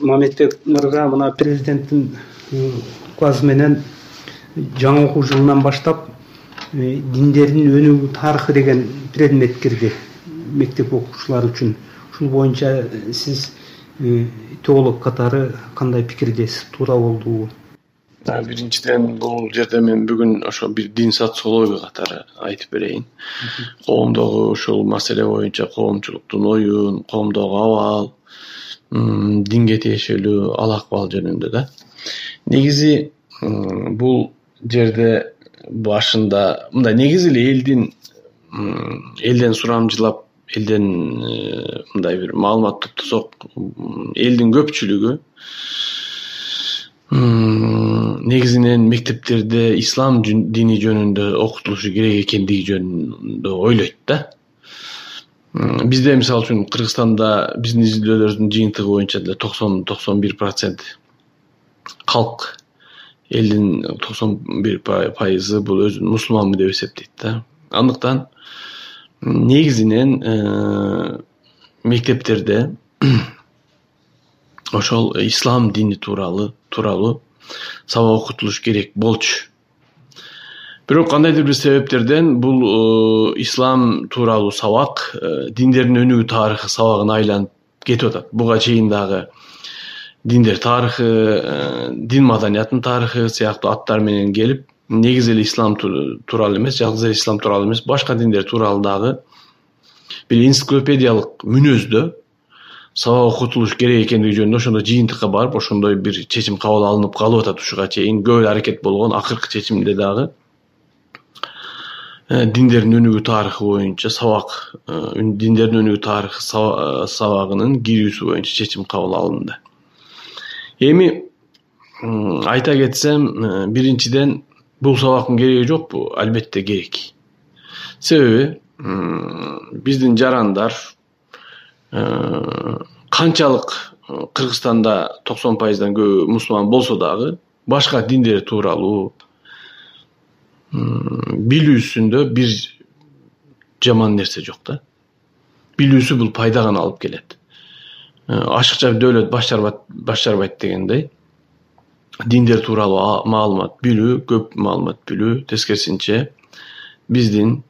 мамедбек мырза мына президенттин указы менен жаңы окуу жылынан баштап э, диндердин өнүгүү тарыхы деген предмет кирди мектеп окуучулары үчүн ушул боюнча сиз э, теолог катары кандай пикирдесиз? Туура болдубу биринчиден бул жерде мен бүгүн ошо бир дин социологу катары айтып берейин. Коомдогу ушул маселе боюнча коомчулуктун оюн коомдогу абал динге тиешелүү ал акыбал жөнүндө да. Негизи бул жерде башында мындай негизи эле элдин элден сурамжылап элден э, мындай бир маалымат топтосок элдин көпчүлүгү негизинен мектептерде ислам дини жөнүндө окутулушу керек экендиги жөнүндө ойлойт да бизде мисалы үчүн кыргызстанда биздин изилдөөлөрдүн жыйынтыгы боюнча деле токсон токсон бир процент калк элдин токсон бир пайызы бул өзүн мусулманмын деп эсептейт да. Андыктан негизинен э, мектептерде ошол ислам дини тууралуу сабак окутулуш керек болчу бирок кандайдыр бир себептерден бул э, ислам тууралуу сабак э, диндердин өнүгүү тарыхы сабагына айланып кетип атат. Буга чейин дагы диндер тарыхы дин маданиятынын тарыхы сыяктуу аттар менен келип негизи эле ислам тууралуу эмес жалгыз эле ислам тууралуу эмес башка диндер тууралуу дагы бир энциклопедиялык мүнөздө сабак окутулуш керек экендиги жөнүндө ошондой жыйынтыкка барып ошондой бир чечим кабыл алынып калып атат ушуга чейин. Көп эле аракет болгон акыркы чечимде дагы э, диндердин өнүгүү тарыхы боюнча сабак э, диндердин өнүгүү тарыхы э, сабагынын кирүүсү боюнча чечим кабыл алынды. Эми айта кетсем биринчиден бул сабактын кереги жокпу албетте керек. Себеби биздин жарандар э, канчалык э, кыргызстанда токсон пайыздан көбү мусулман болсо дагы башка диндер тууралуу билүүсүндө бир жаман нерсе жок да. Билүүсү бул пайда гана алып келет. Э, ашыкча дөөлөт баш чарбайт дегендей диндер тууралуу маалымат билүү көп маалымат билүү тескерисинче биздин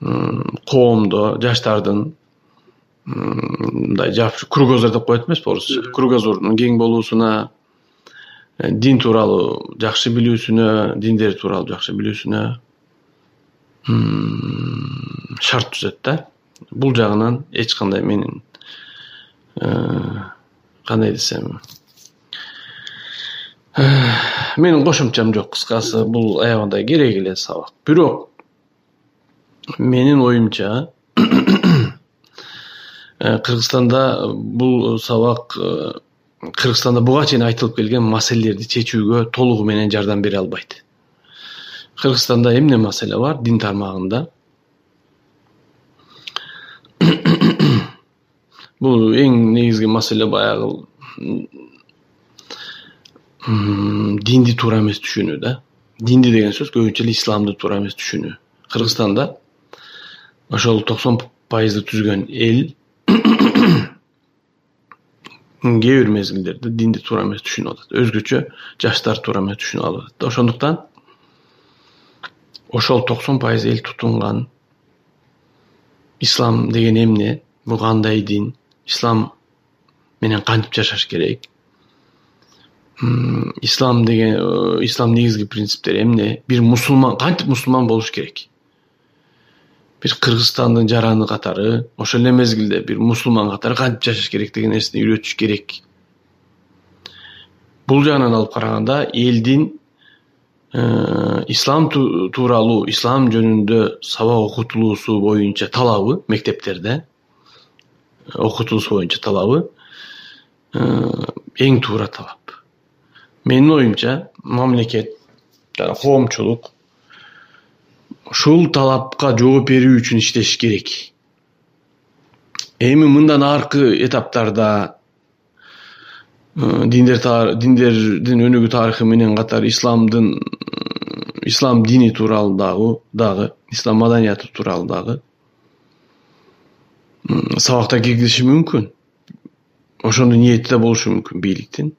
коомдо жаштардын мындай жакшы кругозор деп коет эмеспи орусча кругозорунун кең болуусуна дин тууралуу жакшы билүүсүнө диндер тууралуу жакшы билүүсүнө шарт түзөт да. Бул жагынан эч кандай менин э, кандай десем менин кошумчам жок кыскасы бул аябагандай керек эле сабак. Бирок менин оюмча э, кыргызстанда бул сабак э, кыргызстанда буга чейин айтылып келген маселелерди чечүүгө толугу менен жардам бере албайт. Кыргызстанда эмне маселе бар дин тармагында? Бул эң негизги маселе баягы динди туура эмес түшүнүү да. Динди деген сөз көбүнчө эле исламды туура эмес түшүнүү. Кыргызстанда ошол токсон пайызды түзгөн эл кээ бир мезгилдерде динди туура эмес түшүнүп атат. Өзгөчө жаштар туура эмес түшүнүп алып атат. Ошондуктан ошол токсон пайыз эл тутунган ислам деген эмне бул кандай дин ислам менен кантип жашаш керек? Ислам деген ислам негизги принциптери эмне? Бир мусулман кантип мусулман болуш керек бир кыргызстандын жараны катары ошол эле мезгилде бир мусулман катары кантип жашаш керек деген нерсени үйрөтүш керек. Бул жагынан алып караганда элдин э, ислам тууралуу ислам жөнүндө сабак окутулуусу боюнча талабы мектептерде окутулуусу боюнча талабы э, эң туура талап. Менин оюмча мамлекет жана коомчулук ушул талапка жооп берүү үчүн иштеши керек. Эми мындан аркы этаптарда э, диндер диндердин өнүгүү тарыхы менен катар исламдын ислам дини тууралуу дагы ислам маданияты тууралуу дагы сабакта киргизиши мүмкүн. Ошондой ниети да болушу мүмкүн бийликтин.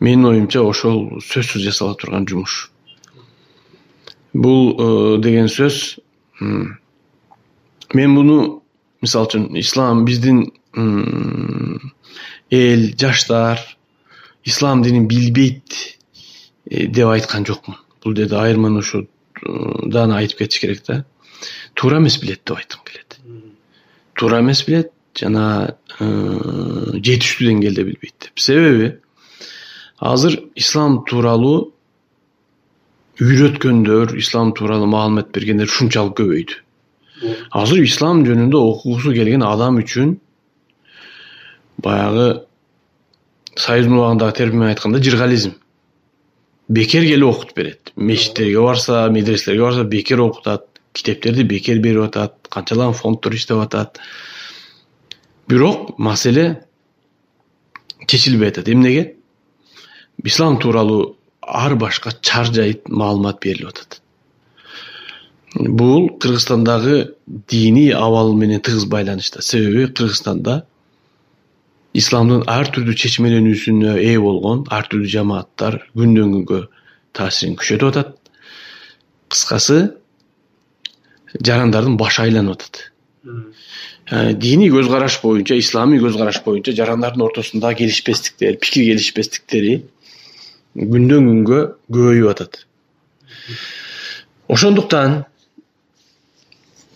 Менин оюмча ошол сөзсүз жасала турган жумуш бул э, деген сөз мен муну мисалы үчүн ислам биздин эл жаштар ислам динин билбейт э, деп айткан жокмун. Бул жерде айырманы ушудан айтып кетиш керек да. Туура эмес билет деп айткым келет туура эмес билет жана э, жетиштүү деңгээлде билбейт деп. Себеби азыр ислам тууралуу үйрөткөндөр ислам тууралуу маалымат бергендер ушунчалык көбөйдү. Азыр ислам жөнүндө окугусу келген адам үчүн баягы союздун убагындагы термин менен айтканда жыргализм. Бекер келип окутуп берет. Мечиттерге барса медреселерге барса бекер окутат китептерди бекер берип атат канчалаган фонддор иштеп атат. Бирок маселе чечилбей атат. Эмнеге? Ислам тууралуу ар башка чар жайыт маалымат берилип атат. Бул кыргызстандагы диний абал менен тыгыз байланышта. Себеби кыргызстанда исламдын ар түрдүү чечмеленүүсүнө ээ болгон ар түрдүү жамааттар күндөн күнгө таасирин күчөтүп атат. Кыскасы жарандардын башы айланып атат. Э, диний көз караш боюнча исламий көз караш боюнча жарандардын ортосундагы келишпестиктер пикир келишпестиктери күндөн күнгө көбөйүп атат. Ошондуктан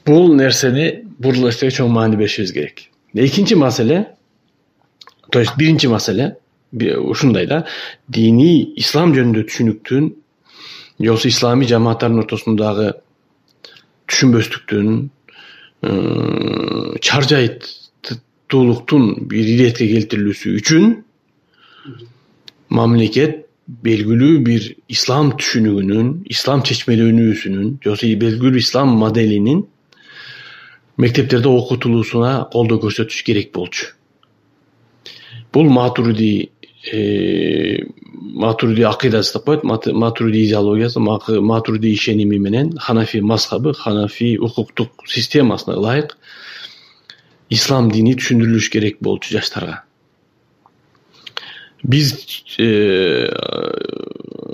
бул нерсени бул нерсеге чоң маани беришибиз керек. Экинчи маселе то есть биринчи маселе ушундай да диний ислам жөнүндө түшүнүктүн же болбосо исламий жамааттардын ортосундагы түшүнбөстүктүн чар жайыттуулуктун бир иретке келтирилүүсү үчүн мамлекет белгилүү бир ислам түшүнүгүнүн ислам чечмелөнүүсүнүн же болбосо белгилүү ислам моделинин мектептерде окутулуусуна колдоо көрсөтүш керек болчу. Бул матуриди э, матуриди акыйдасы деп коет матуриди идеологиясы матуриди ишеними менен ханафи мазхабы ханафи укуктук системасына ылайык ислам дини түшүндүрүлүш керек болчу жаштарга биз э,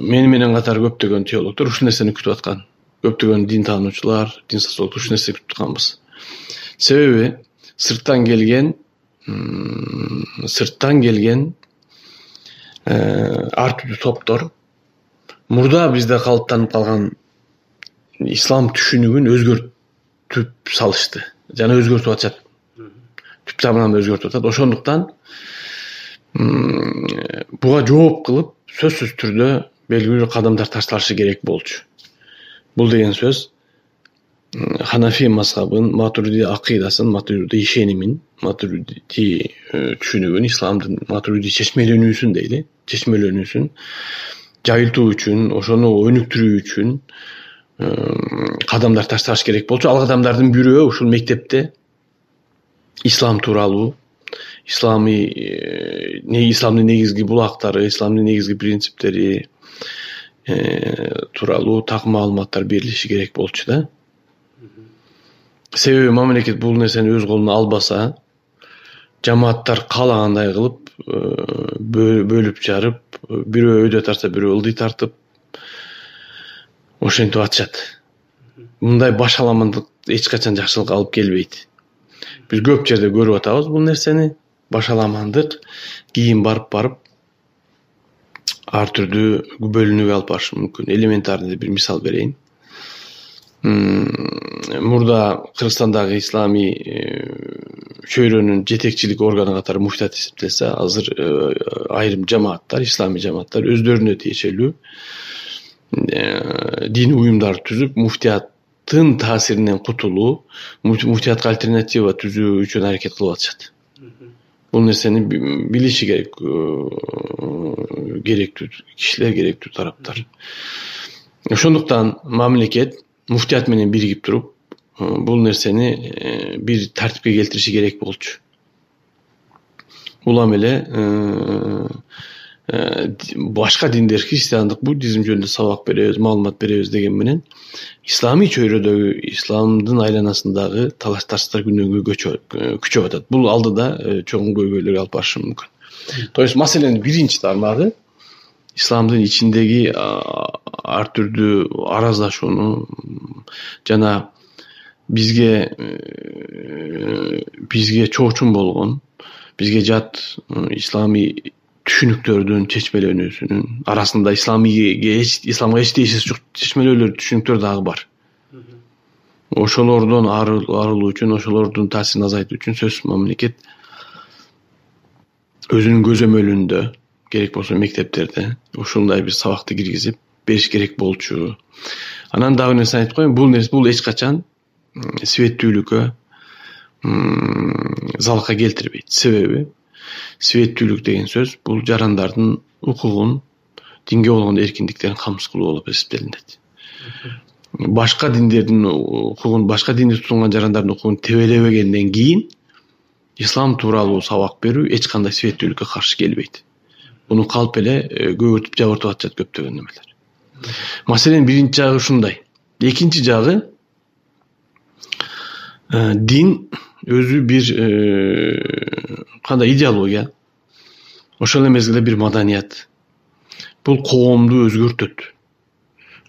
мени менен катар көптөгөн теологдор ушул нерсени күтүп аткан. Көптөгөн дин таануучулар дин социологдор ушул нерсени күтүп атканбыз. Себеби сырттан келген сырттан келген э, ар түрдүү топтор мурда бизде калыптанып калган ислам түшүнүгүн өзгөртүп салышты. Жана өзгөртүп атышат. Түп тамырынан өзгөртүп атат ошондуктан буга жооп кылып сөзсүз түрдө белгилүү бир кадамдар ташталышы керек болчу. Бул деген сөз ханафи мазхабын матуриди акыйдасын матуриди ишенимин матуриди э, түшүнүгүн исламдын матуриди чечмеленүүсүн дейли. Чечмелөнүүсүн жайылтуу үчүн ошону өнүктүрүү үчүн кадамдар ташталыш керек болчу. Ал кадамдардын бирөө ушул мектепте ислам тууралуу исламий э, исламдын негизги булактары исламдын негизги принциптери э, тууралуу так маалыматтар берилиши керек болчу да. Себеби мамлекет бул нерсени өз колуна албаса жамааттар каалагандай кылып э, бөлүп жарып бирөө өйдө тартса бирөө ылдый тартып ошентип атышат. Мындай башаламандык эч качан жакшылыкка алып келбейт биз көп жерде көрүп атабыз бул нерсени. Башаламандык кийин барып барып ар түрдүү бөлүнүүгө алып барышы мүмкүн. Элементарный бир мисал берейин. Мурда кыргызстандагы исламий э, чөйрөнүн жетекчилик органы катары муфтият эсептелсе азыр э, айрым жамааттар исламий жамааттар өздөрүнө тиешелүү э, диний уюмдарды түзүп муфтияттын таасиринен кутулуу муфтиятка альтернатива түзүү үчүн аракет кылып атышат. Бул нерсени билиши керек э, керектүү кишилер керектүү тараптар. Ошондуктан мамлекет муфтият менен биригип туруп э, бул нерсени э, бир тартипке келтириши керек болчу. Улам эле башка диндер христиандык буддизм жөнүндө сабак беребиз маалымат беребиз деген менен исламий чөйрөдөгү исламдын айланасындагы талаш тартыштар күнөн күнү күчөп атат. Бул алдыда чоң көйгөйлөргө алып барышы мүмкүн. То есть маселенин биринчи тармагы исламдын ичиндеги ар түрдүү араздашууну жана бизге э, бизге чоочун болгон бизге жат исламий түшүнүктөрдүн чечмеленүүсүнүн арасында исламийге исламга эч тиешеси жок чечмелөөлөр түшүнүктөр дагы бар. Ошолордон арылуу үчүн ошолордун таасирин азайтуу үчүн сөзсүз мамлекет өзүнүн көзөмөлүндө керек болсо мектептерде ушундай бир сабакты киргизип бериш керек болчу. Анан дагы бир нерсени айтып коеюн бул нерсе бул эч качан светтүүлүккө залалга келтирбейт. Себеби светтүүлүк деген сөз бул жарандардын укугун динге болгон эркиндиктерин камсыз кылуу болуп эсептелинет. Башка диндердин укугун башка динди тутунган жарандардын укугун тебелебегенден кийин ислам тууралуу сабак берүү эч кандай светтүүлүккө каршы келбейт. Муну калп эле э, көгөртүп жабыртып атышат көптөгөн немелер маселенин биринчи жагы ушундай. Экинчи жагы э, дин өзү бир э, кандай идеология? Ошол эле мезгилде бир маданият. Бул коомду өзгөртөт.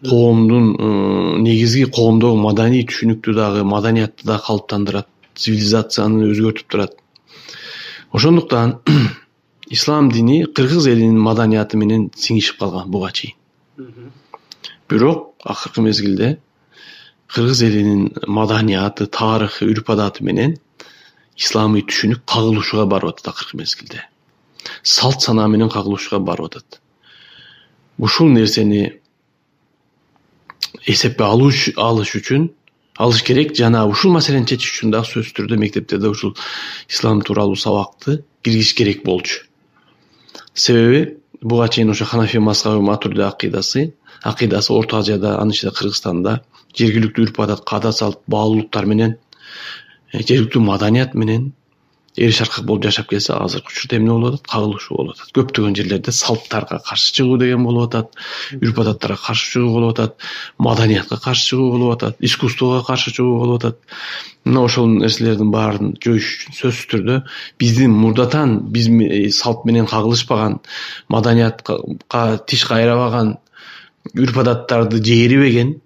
Коомдун негизги коомдогу маданий түшүнүктү дагы маданиятты дагы калыптандырат цивилизацияны өзгөртүп турат. Ошондуктан ислам дини кыргыз элинин маданияты менен сиңишип калган буга чейин. Бирок акыркы мезгилде кыргыз элинин маданияты тарыхы үрп адаты менен исламый түшүнүк кагылышууга барып атат акыркы мезгилде. Салт санаа менен кагылышууга барып атат. Ушул нерсени эсепке алыш үчүн алыш керек жана ушул маселени чечиш үчүн дагы сөзсүз түрдө мектептерде ушул ислам тууралуу сабакты киргизиш керек болчу. Себеби буга чейин ошо ханафи мазхабы матурди акыйдасы акыйдасы орто азияда анын ичинде кыргызстанда жергиликтүү үрп адат каада салт баалуулуктар менен жергиликтүү маданият менен эр шаркак болуп жашап келсе азыркы учурда эмне болуп атат? Кагылышуу болуп атат. Көптөгөн жерлерде салттарга каршы чыгуу деген болуп атат үрп адаттарга каршы чыгуу болуп атат маданиятка каршы чыгуу болуп атат искусствого каршы чыгуу болуп атат. Мына ошол нерселердин баарын жоюш үчүн сөзсүз түрдө биздин мурдатан биз салт менен кагылышпаган маданиятка тиш кайрабаган үрп адаттарды жээрибеген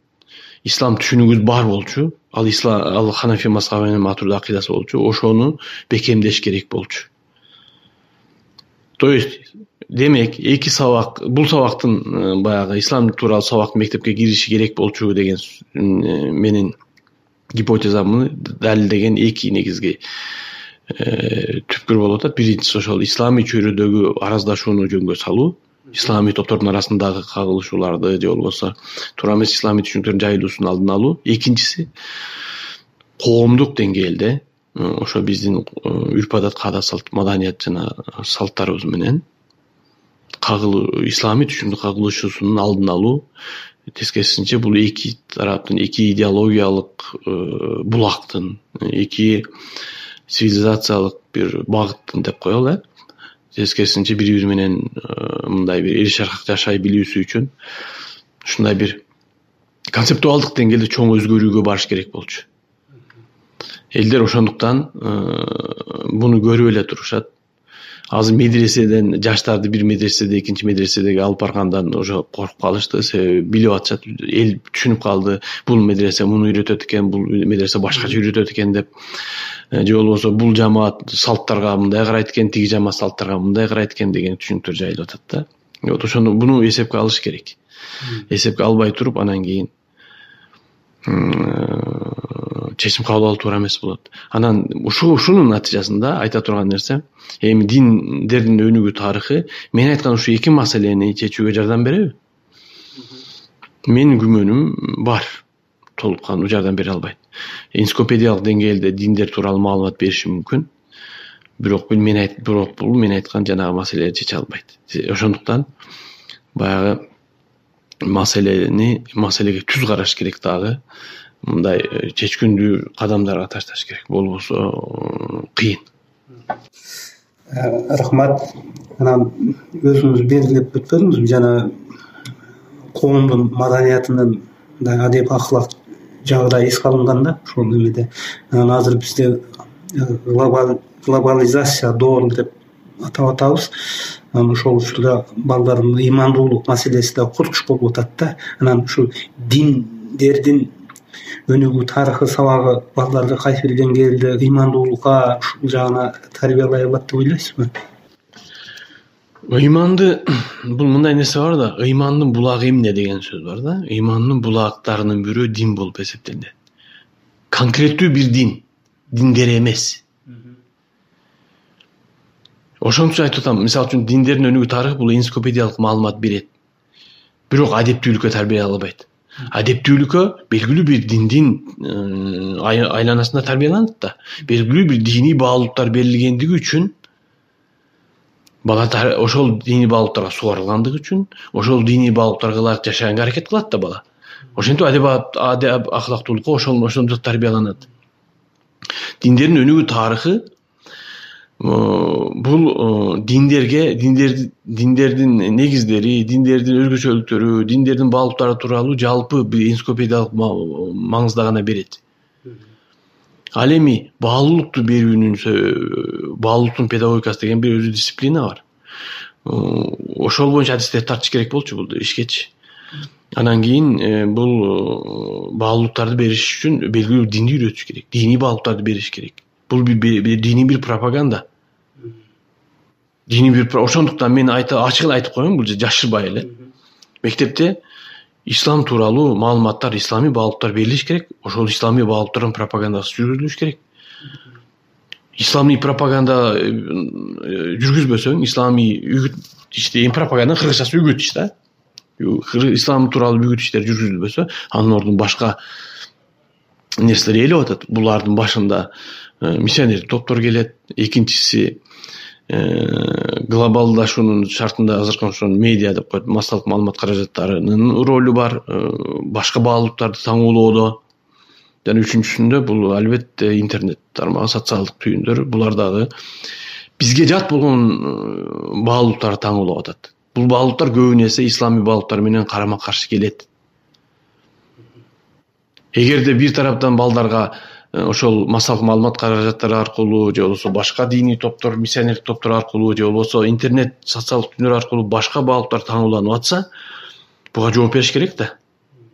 ислам түшүнүгүбүз бар болчу. Ал ислам ал ханафи мазхабы менен матурди акыйдасы болчу. Ошону бекемдеш керек болчу. То есть демек эки сабак бул сабактын э, баягы ислам тууралуу сабактын мектепке кириши керек болчу деген э, менин гипотезамды далилдеген эки негизги э, түпкүр болуп атат биринчиси ошол исламий чөйрөдөгү араздашууну жөнгө салуу исламий топтордун арасындагы кагылышууларды же болбосо туура эмес исламий түшүнүктөрдүн жайылуусунун алдын алуу. Экинчиси коомдук деңгээлде ошо биздин үрп адат каада салт маданият жана салттарыбыз менен кагылуу исламий түшүнүктүн кагылышуусунун алдын алуу. Тескерисинче бул эки тараптын эки идеологиялык булактын эки цивилизациялык бир багыттын деп коелу э тескерисинче бири бири менен э, мындай бир эл шаркак жашай билүүсү үчүн ушундай бир концептуалдык деңгээлде чоң өзгөрүүгө барыш керек болчу. Элдер ошондуктан буну көрүп эле турушат азыр медреседен жаштарды бир медреседе экинчи медреседеги алып баргандан уже коркуп калышты. Себеби билип атышат эл түшүнүп калды. Бул медресе муну үйрөтөт экен бул медресе башкача үйрөтөт экен деп. Э, же болбосо бул жамаат салттарга мындай карайт экен тиги жамаат салттарга мындай карайт экен деген түшүнүктөр жайылып атат да. Вот ошону буну эсепке алыш керек. Эсепке албай туруп анан кийин чечим кабыл алуу туура эмес болот. Анан ушу ушунун натыйжасында айта турган нерсе эми диндердин өнүгүү тарыхы мен айткан ушул эки маселени чечүүгө жардам береби? Менин күмөнүм бар толук кандуу жардам бере албайт. Энциклопедиялык деңгээлде диндер тууралуу маалымат бериши мүмкүн. Бирок мен бирок бул мен айткан жанагы маселени чече албайт. Ошондуктан баягы маселени маселеге түз караш керек дагы. Мындай э, чечкиндүү кадамдарга ташташ керек болбосо э, кыйын. Рахмат. Анан өзүңүз белгилеп өтпөдүңүзбү жана коомдун маданиятынын адеп аклак жагы да эске алынган да ушул эмеде анан азыр бизде глобализация доору деп атап атабыз анан ошол учурда балдардын ыймандуулук маселеси да курч болуп атат да. Анан ушул диндердин өнүгүү тарыхы сабагы балдарды кайсы бир деңгээлде ыймандуулукка ушул жагына тарбиялай алат деп ойлойсузбу ыйманды бул мындай нерсе бар да ыймандын булагы эмне деген сөз бар да. Ыймандын булагтарынын бирөө дин болуп эсептелинет конкреттүү бир дин диндер эмес ошон үчүн айтып атам мисалы үчүн диндердин өнүгүү тарыхы бул энциклопедиялык маалымат берет бирок адептүүлүккө тарбиялай албайт адептүүлүккө белгилүү бир диндин э, айланасында тарбияланат да белгилүү бир диний баалуулуктар берилгендиги үчүн бала ошол диний баалуулуктарга сугарылгандыгы үчүн ошол диний баалуулуктарга ылайык жашаганга аракет кылат да бала ошентип адеп аклактуулукка ошентип тарбияланат диндердин өнүгүү тарыхы бул диндерге диндердин негиздери диндердин өзгөчөлүктөрү диндердин баалуулуктары тууралуу жалпы бир энциклопедиялык маңызда гана берет. Ал эми баалуулукту берүүнүн баалуулуктун педагогикасы деген бир өзү дисциплина бар. Ошол боюнча адистерди тартыш керек болчу бул ишкечи. Анан кийин э, бул э, баалуулуктарды бериш үчүн белгилүү динди үйрөтүш керек диний баалуулуктарды бериш керек бул диний бир пропаганда. Диний бир ошондуктан мен ачык эле айтып коеюн бул жашырбай эле. Мектепте ислам тууралуу маалыматтар исламий баалуулуктар берилиш керек. Ошол исламий баалуулуктардын пропагандасы жүргүзүлүш керек. Исламий пропаганда э, жүргүзбөсөң исламий үгүт эми пропаганданын кыргызчасы үгүт иш да ислам тууралуу үгүт иштер жүргүзүлбөсө анын ордуна башка нерселер ээлеп атат. Булардын башында э, миссионердик топтор келет. Экинчиси Э, глобалдашуунун шартында азыркы ошо медиа деп коет массалык маалымат каражаттарынын ролу бар. Э, башка баалуулуктарды таңуулоодо. Жана үчүнчүсүндө бул албетте интернет тармагы социалдык түйүндөр булар дагы бизге жат болгон баалуулуктарды таңуулап атат. Бул баалуулуктар көбүнө эсе исламий баалуулуктар менен карама каршы келет. Эгерде бир тараптан балдарга ошол массалык маалымат каражаттары аркылуу же болбосо башка диний топтор миссионердик топтор аркылуу же болбосо интернет социалдык түйүндөр аркылуу башка баалуулуктар таңууланып атса буга жооп бериш керек да.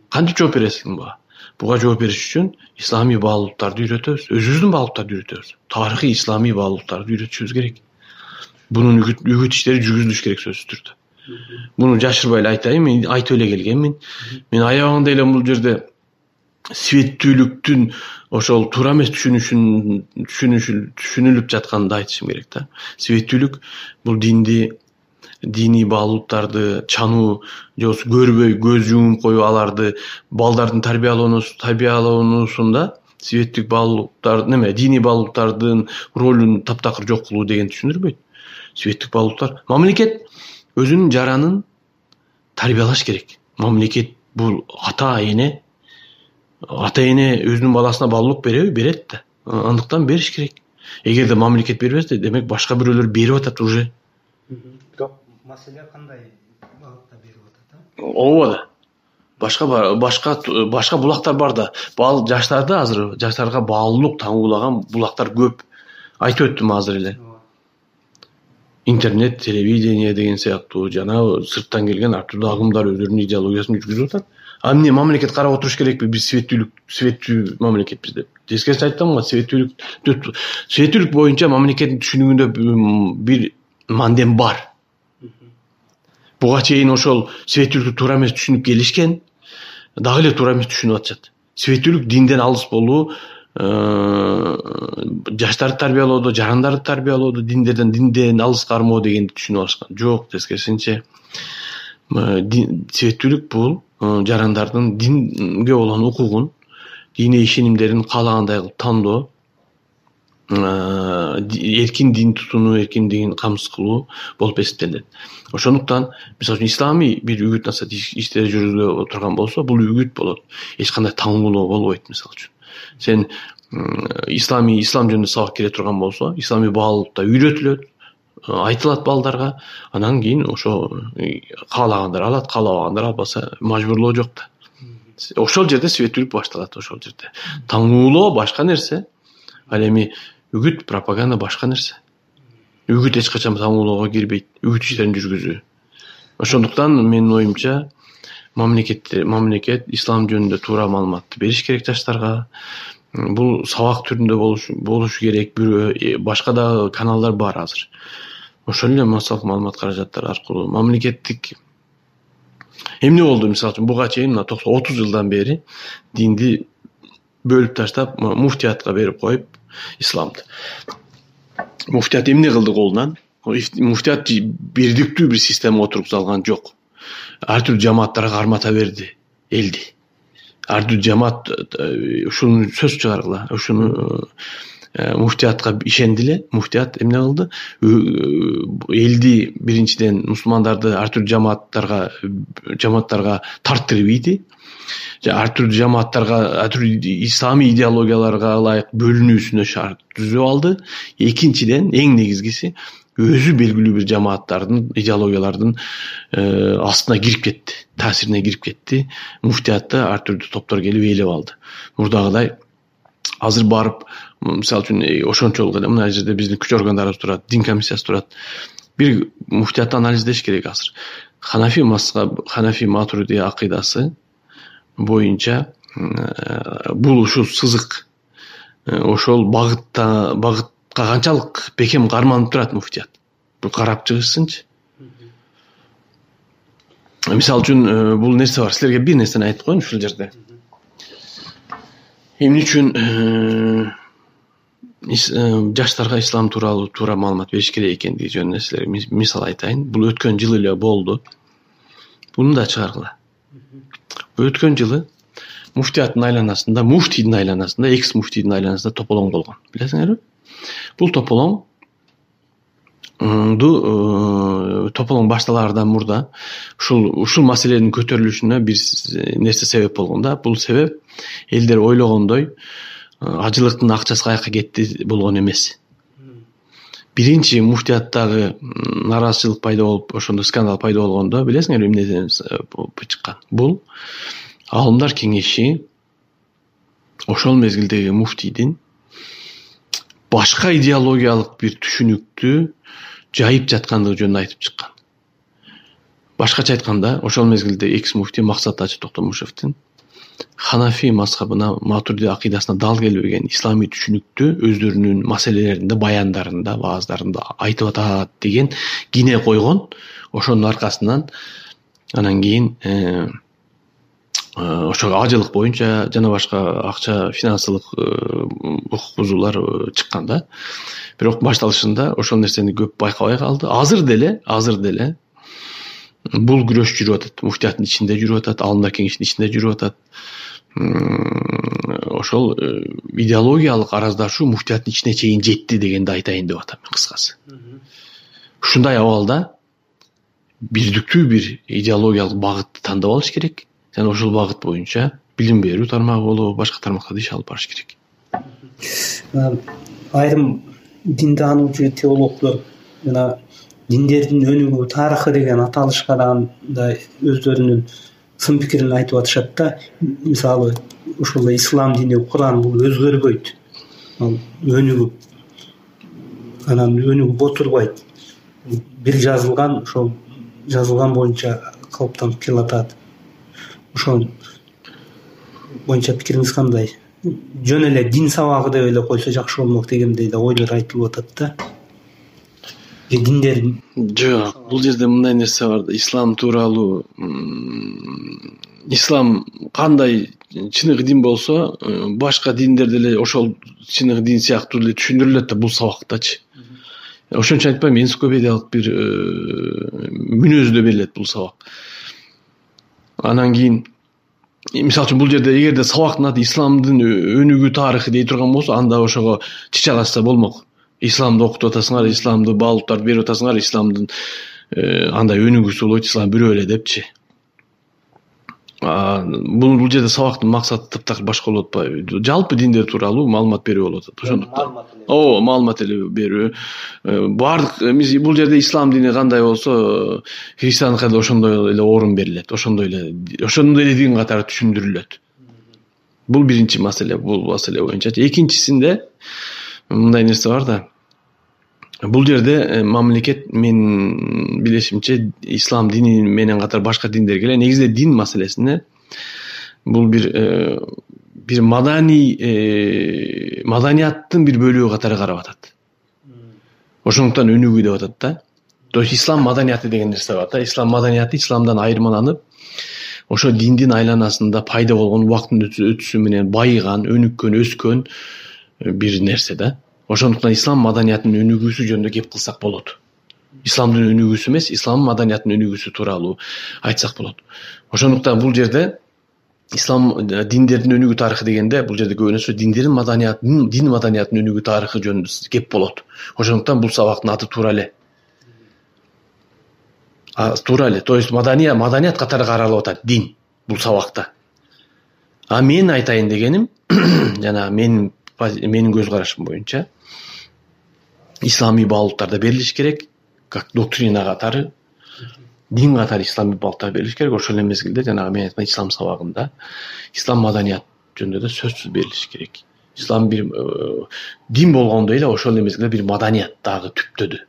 Кантип жооп бересиң буга? Буга жооп бериш үчүн исламий баалуулуктарды үйрөтөбүз өзүбүздүн баалуулуктарды үйрөтөбүз. Тарыхый исламий баалуулуктарды үйрөтүшүбүз керек. Мунун үгүт иштери жүргүзүлүш керек сөзсүз түрдө. Муну жашырбай эле айтайын мен айтып эле келгенмин. Мен аябагында эле бул жерде светтүүлүктүн ошол туура эмес түшүнүшүн түшүнүлүп жатканын да айтышым керек да. Светтүүлүк бул динди диний баалуулуктарды чануу же болбосо көрбөй көз жумуп коюу аларды балдардын тарбиялоонусунда светтик баалуулуктар неме диний баалуулуктардын ролун таптакыр жок кылуу дегенди түшүндүрбөйт светтик баалуулуктар мамлекет өзүнүн жаранын тарбиялаш керек. Мамлекет бул ата эне ата эне өзүнүн баласына баалуулук береби берет да. Андыктан бериш керек. Эгерде мамлекет бербесе демек башка бирөөлөр берип атат уже. Маселе кандай багытта берип атат а? Ооба да. Башка башка башка булактар бар да. Жаштарды азыр жаштарга баалуулук таңуулаган булактар көп. Айтып өттүм азыр эле. Интернет телевидение деген сыяктуу жана сырттан келген ар түрдүү агымдар өздөрүнүн идеологиясын жүргүзүп атат а эмне мамлекет карап отуруш керекпи? Биз светтүүлүк светтүү мамлекетпиз деп. Тескерисин айтып атам го светтүүлүк светтүүлүк боюнча мамлекеттин түшүнүгүндө бир мандем бар. Буга чейин ошол светтүүлүктү туура эмес түшүнүп келишкен дагы эле туура эмес түшүнүп атышат. Светтүүлүк динден алыс болуу э, жаштарды тарбиялоодо жарандарды тарбиялоодо диндерден динден алыс кармоо дегенди түшүнүп алышкан. Жок тескерисинче светтүүлүк бул Э, жарандардын динге болгон укугун диний ишенимдерин каалагандай кылып тандоо э, эркин дин тутунуу эркин дин камсыз кылуу болуп эсептелинет ошондуктан мисалы үчүн исламий бир үгүт насаат иштери жүргүзүлө турган болсо бул үгүт болот. Эч кандай таңуулоо болбойт мисалы үчүн. Сен исламий ислам жөнүндө сабак кере турган болсо исламий баалуулукта үйрөтүлөт айтылат балдарга. Анан кийин ошо каалагандар алат каалабагандар албаса мажбурлоо жок да. Ошол жерде светтүүлүк башталат ошол жерде. Таңуулоо башка нерсе. Ал эми үгүт пропаганда башка нерсе. Үгүт эч качан таңуулоого кирбейт үгүт иштерин жүргүзүү. Ошондуктан менин оюмча мамлекет мамлекет ислам жөнүндө туура маалыматты бериш керек жаштарга. Бул сабак түрүндө болушу керек бирөө э, башка дагы каналдар бар азыр ошол эле массалык маалымат каражаттары аркылуу мамлекеттик эмне болду? Мисалы үчүн буга чейин мына отуз жылдан бери динди бөлүп таштап муфтиятка берип коюп исламды. Муфтият эмне кылды колунан? Муфтият бирдиктүү бир система отургуза алган жок. Ар түрдүү жамааттарга кармата берди элди. Ар түрдүү жамаат э, ушуну сөз чыгаргыла ушуну э, муфтиятка ишенди эле муфтият эмне кылды? Элди биринчиден мусулмандарды ар түрдүү жамааттарга жамааттарга тарттырып ийди ар түрдүү жамааттарга ар түрдүү исламий идеологияларга ылайык бөлүнүүсүнө шарт түзүп алды. Экинчиден эң негизгиси өзү белгилүү бир жамааттардын идеологиялардын э, астына кирип кетти таасирине кирип кетти. Муфтиятты ар түрдүү топтор келип ээлеп алды. Мурдагыдай азыр барып мисалы үчүн ошончолук эле мына жерде биздин күч органдарыбыз турат дин комиссиясы турат. Бир муфтиятты анализдеш керек азыр. Ханафи мазхаб ханафи матуриди акыйдасы боюнча э, бул ушул сызык э, ошол багытта багытка канчалык бекем карманып турат муфтият. Бул карап чыгышсынчы. Мисалы үчүн э, бул нерсе бар? Силерге бир нерсени айтып коеюн ушул жерде. Эмне үчүн жаштарга ислам тууралуу туура маалымат бериш керек экендиги жөнүндө силерге мисал айтайын бул өткөн жылы эле болду. Буну да чыгаргыла. Өткөн жылы муфтияттын айланасында муфтийдин айланасында экс муфтийдин айланасында тополоң болгон билесиңерби бул тополоңду э, тополоң башталаардан мурда ушул ушул маселенин көтөрүлүшүнө бир нерсе себеп болгон да. Бул себеп элдер ойлогондой э, ажылыктын акчасы каяка кетти болгон эмес. Биринчи муфтияттагы нааразычылык пайда болуп ошондо скандал пайда болгондо билесиңерби эмнеден чыккан? Бул аалымдар кеңеши ошол мезгилдеги муфтийдин башка идеологиялык бир түшүнүктү жайып жаткандыгы жөнүндө айтып чыккан. Башкача айтканда ошол мезгилде экс муфтий максат ажы токтомушевдин ханафи мазхабына матурди акыйдасына дал келбеген исламий түшүнүктү өздөрүнүн маселелеринде баяндарында бааздарында айтып атат деген кине койгон. Ошонун аркасынан анан кийин э, э, ошого ажылык боюнча жана башка акча финансылык э, укук бузуулар чыккан да. Бирок башталышында ошол нерсени көп байкабай калды. Азыр деле азыр деле бул күрөш жүрүп атат муфтияттын ичинде жүрүп атат аалымдар кеңешинин ичинде жүрүп атат. Ошол э, идеологиялык араздашуу муфтияттын ичине чейин жетти дегенди айтайын деп атам мен кыскасы. Ушундай абалда бирдиктүү бир идеологиялык багытты тандап алыш керек. Жана ошол багыт боюнча билим берүү тармагы болобу башка тармактарда иш алып барыш керек. Айрым дин таануучу теологдор жана диндердин өнүгүү тарыхы деген аталышка дагы өздөрүнүн сын пикирин айтып атышат да мисалы эле ислам дини куран бул өзгөрбөйт. Ал өнүгүп анан өнүгүп отурбайт бир жазылган ошол жазылган боюнча калыптанып келатат ошол боюнча пикириңиз кандай? Жөн эле дин сабагы деп эле койсо жакшы болмок дегендей да ойлор айтылып атат да диндер жок бул жерде мындай нерсе бар да ислам тууралуу ислам кандай чыныгы дин болсо э, башка диндер деле ошол чыныгы дин сыяктуу эле түшүндүрүлөт да бул сабактачы. Ошон үчүн айтпаймынбы энциклопедиялык бир э, мүнөзүдө берилет бул сабак. Анан кийин мисалы үчүн бул жерде эгерде сабактын аты исламдын өнүгүү тарыхы дей турган болсо анда ошого чычагашса болмок исламды окутуп атасыңар исламды баалуптарды берип атасыңар исламдын э, андай өнүгүүсү болбойт ислам бирөө эле депчи. Бул бул жерде сабактын максаты таптакыр башка болуп атпайбы жалпы диндер тууралуу маалымат берүү болуп атат ошондуктан. Ооба маалымат эле берүү. Э, баардык эмес бул жерде ислам дини кандай болсо христиандыкка да ошондой эле орун берилет ошондой эле ошондой эле дин катары түшүндүрүлөт. Бул биринчи маселе бул маселе боюнчачы. Экинчисинде мындай нерсе бар да. Бул жерде э, мамлекет менин билишимче ислам дини менен катар башка диндерге эле негизинде дин маселесине бул бир э, бир маданий э, маданияттын бир бөлүгү катары карап атат. Ошондуктан өнүгүү деп атат да. То есть ислам маданияты деген нерсе бар да. Ислам маданияты исламдан айырмаланып ошо диндин айланасында пайда болгон убакыттын өтүшү менен байыган өнүккөн өскөн бир нерсе да. Ошондуктан ислам маданиятынын өнүгүүсү жөнүндө кеп кылсак болот. Исламдын өнүгүүсү эмес ислам маданиятынын өнүгүүсү тууралуу айтсак болот. Ошондуктан бул жерде ислам диндердин өнүгүү тарыхы дегенде бул жерде көбүнө диндердин маданиятынын дин маданиятынын өнүгүү тарыхы жөнүндө кеп болот. Ошондуктан бул сабактын аты туура эле туура эле то есть мадания маданият катары каралып атат дин бул сабакта. А менин айтайын дегеним жанагы менин менин көз карашым боюнча исламий баалуулуктар да берилиш керек как доктрина катары дин катары исламий баалуулуктар берилиш керек. Ошол эле мезгилде жанагы мен айткан ислам сабагында ислам маданият жөнүндө да сөзсүз берилиш керек. Ислам бир э, дин болгондой эле ошол эле мезгилде бир маданият дагы түптөдү.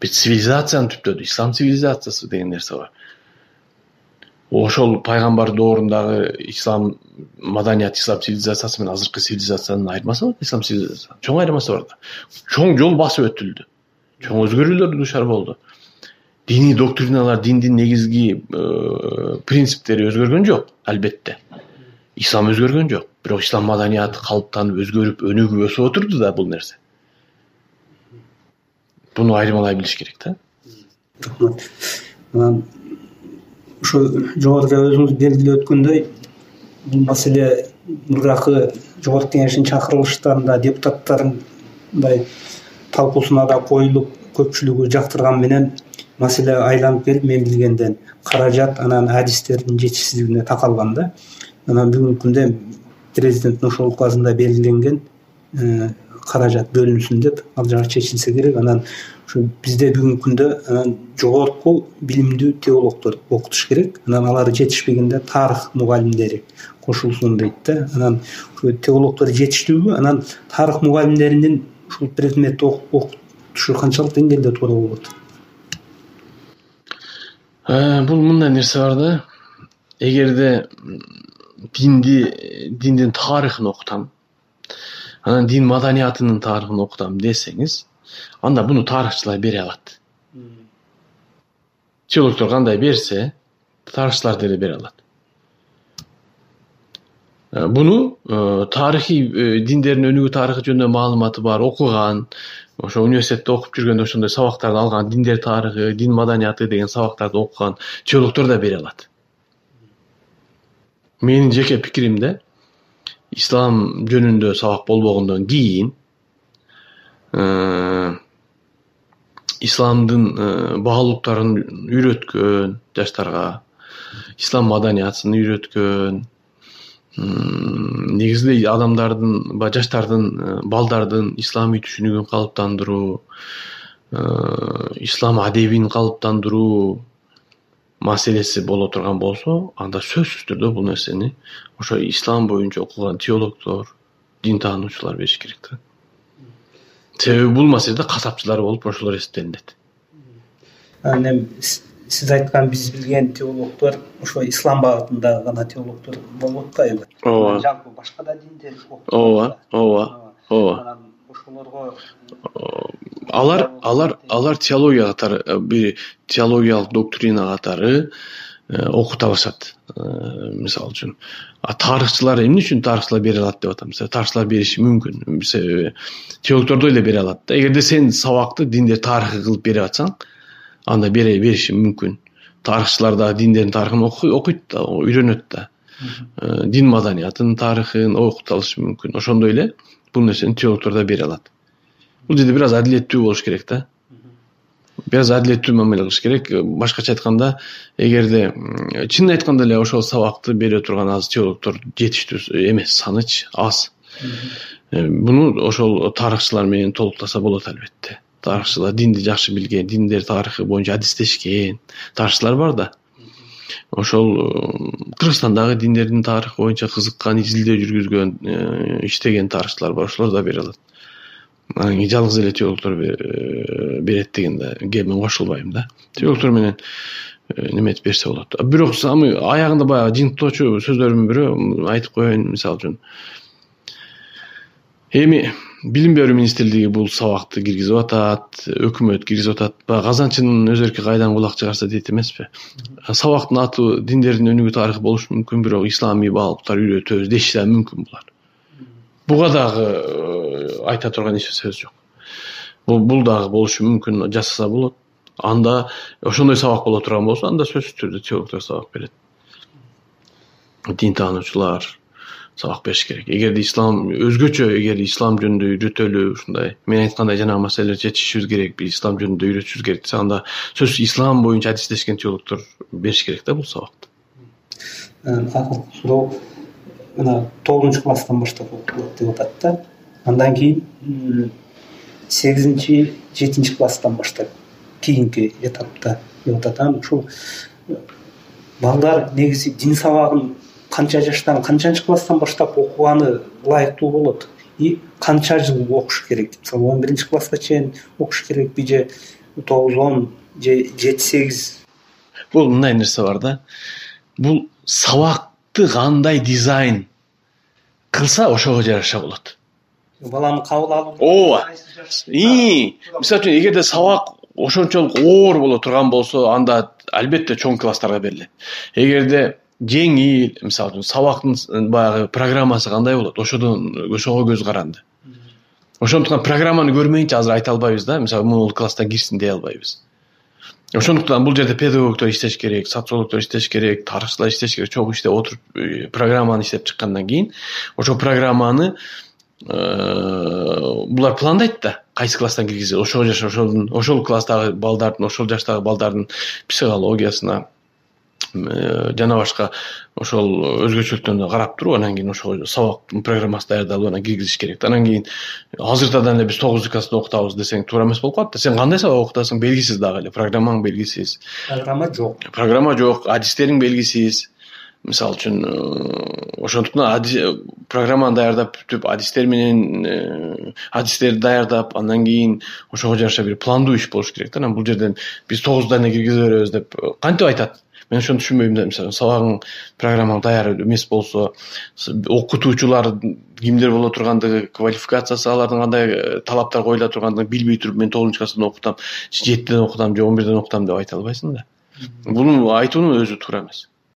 Бир цивилизацияны түптөдү. Ислам цивилизациясы деген нерсе бар ошол пайгамбар доорундагы ислам маданият ислам цивилизациясы менен азыркы цивилизациянын айырмасы бар ислам цивилизациясы? Чоң айырмасы бар да. Чоң жол басып өтүлдү. Чоң өзгөрүүлөргө дуушар болду. Диний доктриналар диндин негизги э, принциптери өзгөргөн жок албетте. Ислам өзгөргөн жок. Бирок ислам маданияты калыптанып өзгөрүп өнүгүп өсүп отурду да бул нерсе. Буну айырмалай билиш керек да. Рахмат ошо жогоруда өзүңүз белгилеп өткөндөй бул маселе мурдакы жогорку кеңештин чакырылыштарында депутаттардын мындай талкуусуна да коюлуп көпчүлүгү жактырганы менен маселе айланып келип мен билгенден каражат анан адистердин жетишсиздигине такалган да. Анан бүгүнкү күндө президенттин ошол указында белгиленген э, каражат бөлүнсүн деп ал жагы чечилсе керек. Анан ушу бизде бүгүнкү күндө анан жогорку билимдүү теологдор окутуш керек. Анан алар жетишпегенде тарых мугалимдери кошулсун дейт да. Анан ушу теологдор жетиштүүбү анан тарых мугалимдеринин ушул предметти окутушу канчалык деңгээлде туура болот. Э, бул мындай нерсе бар да. Эгерде динди диндин тарыхын окутам анан дин маданиятынын тарыхын окутам десеңиз анда буну тарыхчылар бере алат. Теологдор кандай берсе тарыхчылар деле бере алат. Э, буну э, тарыхый э, диндердин өнүгүү тарыхы жөнүндө маалыматы бар окуган ошо университетте окуп жүргөндө ошондой сабактарды алган диндер тарыхы дин маданияты деген сабактарды окуган теологдор да бере алат. Менин жеке пикиримде ислам жөнүндө сабак болбогондон кийин исламдын э, баалуулуктарын үйрөткөн жаштарга ислам маданиятын үйрөткөн негизинде адамдардын баягы жаштардын э, балдардын исламий түшүнүгүн калыптандыруу э, ислам адебин калыптандыруу маселеси боло турган болсо анда сөзсүз түрдө бул нерсени ошо ислам боюнча окуган теологдор дин таануучулар бериш керек да себеби бул маселеде касапчылар болуп ошолор эсептелинет анан эми сиз айткан биз билген теологдор ошо ислам багытындагы гана теологдор болуп атпайбы ооба. Жалпы башка да диндер ооба ооба ооба. анан ошолорго алар алар алар теология катары бир теологиялык доктрина катары окута алышат э, мисалы үчүн а тарыхчылар эмне үчүн тарыхчылар бере алат деп атам? Тарыхчылар бериши мүмкүн. Себеби теологдор эле бере алат да. Эгерде сен сабакты диндер тарыхы кылып берип атсаң анда бериши мүмкүн. Тарыхчылар дагы диндердин тарыхын окуйт да үйрөнөт да. Э, дин маданиятынын тарыхын окута алышы мүмкүн. Ошондой эле бул нерсени теологдор да бере алат. Бул жерде бир аз адилеттүү болуш керек да бир аз адилеттүү мамиле кылыш керек. Башкача айтканда эгерде чынын айтканда эле ошол сабакты бере турган азыр теологдор жетиштүү эмес саныч аз. Э, буну ошол тарыхчылар менен толуктаса болот албетте. Тарыхчылар динди жакшы билген диндер тарыхы боюнча адистешкен тарыхчылар бар да. Ошол э, кыргызстандагы диндердин тарыхы боюнча кызыккан изилдөө жүргүзгөн э, иштеген тарыхчылар бар. Ошолор да бере алат анан жалгыз эле теологдор э, берет деген кепке мен кошулбайм да. Теологдор менен неметип берсе болот. Бирок самый аягында баягы жыйынтыктоочу сөздөрдүн бирөө айтып коеюн мисалы үчүн. Эми билим берүү министрлиги бул сабакты киргизип атат өкмөт киргизип атат. Баягы казанчынын өз эрки кайдан кулак чыгарса дейт эмеспи. Сабактын аты диндердин өнүгүү тарыхы болушу мүмкүн бирок исламий баалыктар үйрөтөбүз деши да мүмкүн булар буга дагы э, айта турган эч нерсебиз жок. Бул дагы болушу мүмкүн жасаса болот. Анда ошондой сабак боло турган болсо анда сөзсүз түрдө теологдор сабак берет. Дин таануучулар сабак бериш керек. Эгерде ислам өзгөчө эгер ислам жөнүндө үйрөтөлү ушундай мен айткандай жанагы маселелерди чечишибиз керек биз ислам жөнүндө үйрөтүшүбүз керек десе анда сөзсүз ислам боюнча адистешкен теологдор бериш керек да бул сабакты. Ушул мына тогузунчу класстан баштап окутулат деп атат да. Андан кийин сегизинчи жетинчи класстан баштап кийинки этапта деп атат анан ушул балдар негизи дин сабагын канча жаштан канчанчы класстан баштап окуганы ылайыктуу болот. И канча жыл окуш керек мисалы он биринчи класска чейин окуш керекпи же тогуз он же жети сегиз. Бул мындай нерсе бар да. Бул кандай дизайн кылса ошого жараша болот. Баланы кабыл алуу ооба мисалы үчүн эгерде сабак ошончолук оор боло турган болсо анда албетте чоң класстарга берилет. Эгерде жеңил мисалы үчүн сабактын баягы программасы кандай болот ошодон ошого көз каранды. Ошондуктан программаны көрмөйүнчө азыр айта албайбыз да мисалы могул класста кирсин дей албайбыз ошондуктан бул жерде педагогдор иштеш керек социологдор иштеш керек тарыхчылар иштеш керек чогуу иштеп отуруп э, программаны иштеп чыккандан кийин ошол программаны э, булар пландайт да кайсы класстан киргизет ошого жараша ошол ошол класстагы балдардын ошол жаштагы балдардын психологиясына жана башка ошол өзгөчөлүктөрүнө карап туруп анан кийин ошого сабактын программасы даярдалып анан киргизиш керек да. Анан кийин азыртадан эле биз тогузунчу класста окутабыз десең туура эмес болуп калат да. Сен кандай сабак окутасың белгисиз дагы эле программаң белгисиз. Программа жок. Программа жок адистериң белгисиз. Мисалы үчүн э, ошондуктан программаны даярдап бүтүп адистер менен э, адистерди даярдап андан кийин ошого жараша бир пландуу иш болуш керек да. Анан бул жерден биз тогуздан эле киргизе беребиз деп кантип айтат мен ошону түшүнбөйм да мисалы сабагың программаң даяр эмес болсо окутуучулар кимдер боло тургандыгы квалификациясы алардын кандай э, талаптар коюла тургандыгын билбей туруп мен тогузунчу класстан окутам жетиден окутам же он бирден окутам деп айта албайсың да. Буну айтуунун өзү туура эмес